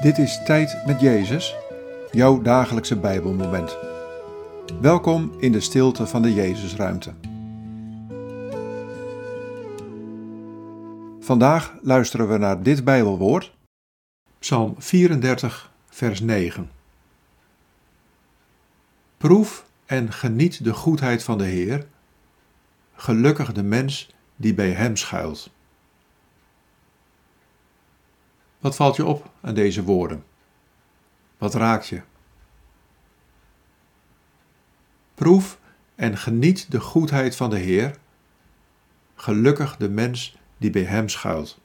Dit is Tijd met Jezus, jouw dagelijkse Bijbelmoment. Welkom in de stilte van de Jezusruimte. Vandaag luisteren we naar dit Bijbelwoord, Psalm 34, vers 9. Proef en geniet de goedheid van de Heer, gelukkig de mens die bij Hem schuilt. Wat valt je op aan deze woorden? Wat raakt je? Proef en geniet de goedheid van de Heer. Gelukkig de mens die bij Hem schuilt.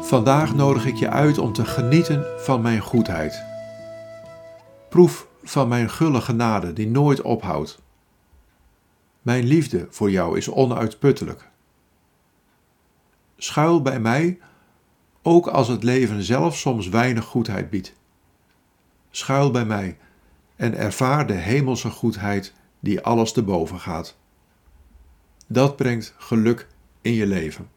Vandaag nodig ik je uit om te genieten van mijn goedheid. Proef van mijn gulle genade die nooit ophoudt. Mijn liefde voor jou is onuitputtelijk. Schuil bij mij, ook als het leven zelf soms weinig goedheid biedt. Schuil bij mij en ervaar de hemelse goedheid die alles te boven gaat. Dat brengt geluk in je leven.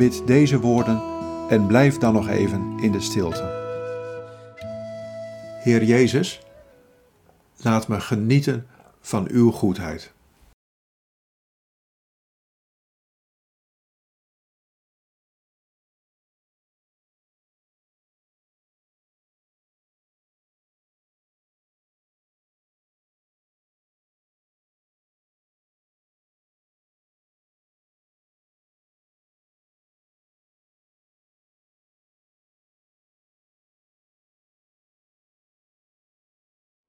Bid deze woorden en blijf dan nog even in de stilte. Heer Jezus, laat me genieten van uw goedheid.